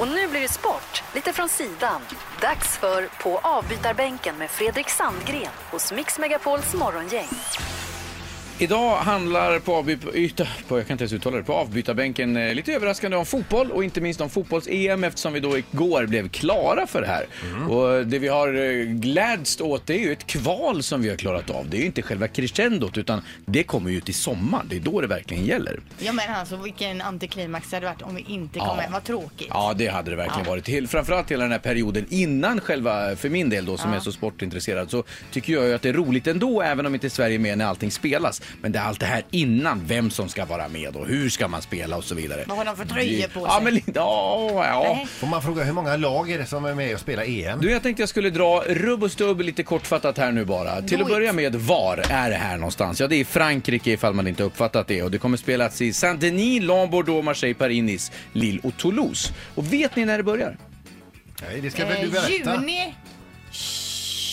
Och nu blir det sport, lite från sidan. Dags för På avbytarbänken med Fredrik Sandgren hos Mix Megapols morgongäng. Idag handlar på, avby- på, jag kan inte ens uttala det, på avbytarbänken eh, lite överraskande om fotboll och inte minst om fotbolls-EM eftersom vi då igår blev klara för det här. Och det vi har eh, glädst åt det är ju ett kval som vi har klarat av. Det är ju inte själva crescendot utan det kommer ju till sommar. Det är då det verkligen gäller. Ja men alltså vilken antiklimax det hade varit om vi inte kom med. Vad tråkigt. Ja, det hade det verkligen Ja. varit. Hel- Framförallt hela den här perioden innan själva, för min del då som är så sportintresserad, så tycker jag ju att det är roligt ändå även om inte Sverige är med när allting spelas. Men det är allt det här innan, vem som ska vara med och hur ska man spela och så vidare. Vad har de för tröjor på sig? Ja, men lite, ja, ja. Får man fråga hur många lag är det som är med och spelar EM? Du, jag tänkte jag skulle dra rubb och stubb lite kortfattat här nu bara. Till att it. börja med, var är det här någonstans? Ja, det är i Frankrike ifall man inte uppfattat det. Och det kommer spelas i Saint-Denis, Lens, Bordeaux, Marseille, Paris, Nice, Lille och Toulouse. Och vet ni när det börjar? Nej, det ska väl du Eh, berätta? juni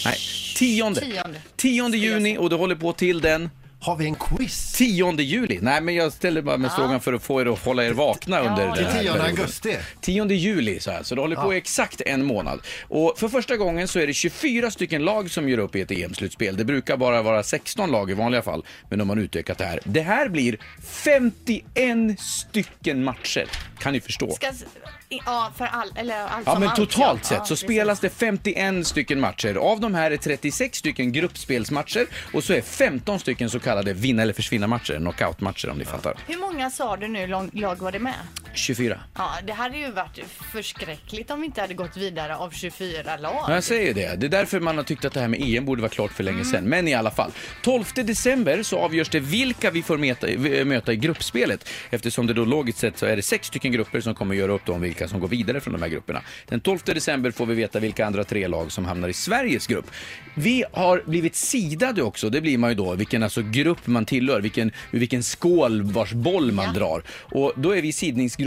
Nej, tionde. Tionde. Tionde juni och det håller på till den Har vi en quiz? 10 juli. Nej, men jag ställer bara med frågan för att få er att hålla er vakna under det den är här 10 perioden. augusti. 10 juli så här, så det håller på i exakt en månad. Och för första gången så är det 24 stycken lag som gör upp i ett EM-slutspel. Det brukar bara vara 16 lag i vanliga fall, men de har utökat det här. Det här blir 51 stycken matcher. Kan ni förstå? ska... Ja, för all, eller allt Ja, som men allt, totalt ja. sett Ja, så precis. spelas det 51 stycken matcher. Av de här är 36 stycken gruppspelsmatcher och så är 15 stycken så kallade vinna eller försvinna-matcher, knockout-matcher om ni fattar. Hur många sa du nu lång- lag var det med? 24. Ja, det hade ju varit förskräckligt om vi inte hade gått vidare av 24 lag. Ja, Jag säger det. Det är därför man har tyckt att det här med EM borde vara klart för länge sedan. Men i alla fall. 12 december så avgörs det vilka vi får möta, möta i gruppspelet. Eftersom det då logiskt sett så är det sex stycken grupper som kommer göra upp då om vilka som går vidare från de här grupperna. Den 12 december får vi veta vilka andra tre lag som hamnar i Sveriges grupp. Vi har blivit sidade också. Det blir man ju då, vilken alltså grupp man tillhör, vilken, vilken skål vars boll man drar. Och då är vi i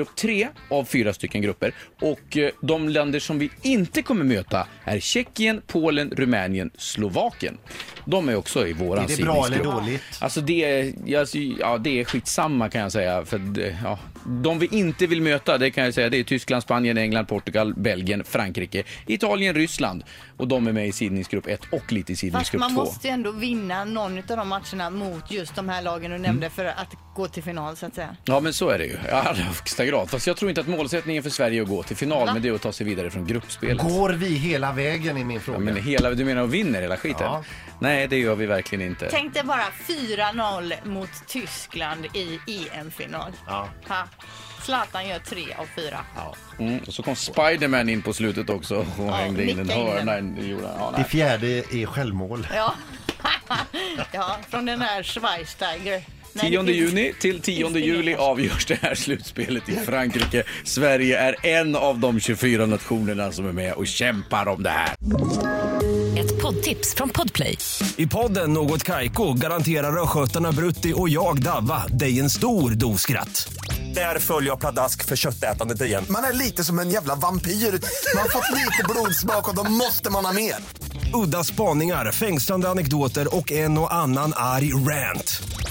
sidningsgrupp 3 av fyra stycken grupper. Och eh, de länder som vi inte kommer möta är Tjeckien, Polen, Rumänien, Slovakien. De är också i våran Är det bra eller sidningsgrupp. dåligt? Alltså det är, alltså, ja, det är skitsamma kan jag säga. För det, ja, de vi inte vill möta, det kan jag säga, det är Tyskland, Spanien, England, Portugal, Belgien, Frankrike, Italien, Ryssland. Och de är med i sidningsgrupp 1 och lite i Fast sidningsgrupp man 2. måste ju ändå vinna någon av de matcherna mot just de här lagen du nämnde Mm. för att gå till final så att säga. Ja, men så är det ju. I allra högsta grad. Fast jag tror inte att målsättningen för Sverige är att gå till final, Va? men det är att ta sig vidare från gruppspelet. Går vi hela vägen i min fråga? Ja, men hela, du menar att vinner hela skiten? Ja. Nej, det gör vi verkligen inte. Tänk dig bara 4-0 mot Tyskland i EM-final. Ja. Ha. Zlatan gör tre av fyra. Ja. Mm. Och så kom Spiderman in på slutet också och hängde in en hörna. Ja, Det fjärde är självmål. Ja. ja, från den här Schweinsteiger. Nej, 10 det finns- juni till 10 finns det juli avgörs det här slutspelet i Frankrike. Sverige är en av de 24 nationerna som är med och kämpar om det här. Ett poddtips från Podplay. I podden Något Kaiko garanterar östgötarna Brutti och jag, Davva, dig en stor dos skratt. Där följer jag pladask för köttätandet igen. Man är lite som en jävla vampyr. Man har fått lite blodsmak och då måste man ha mer. Udda spaningar, fängslande anekdoter och en och annan arg rant.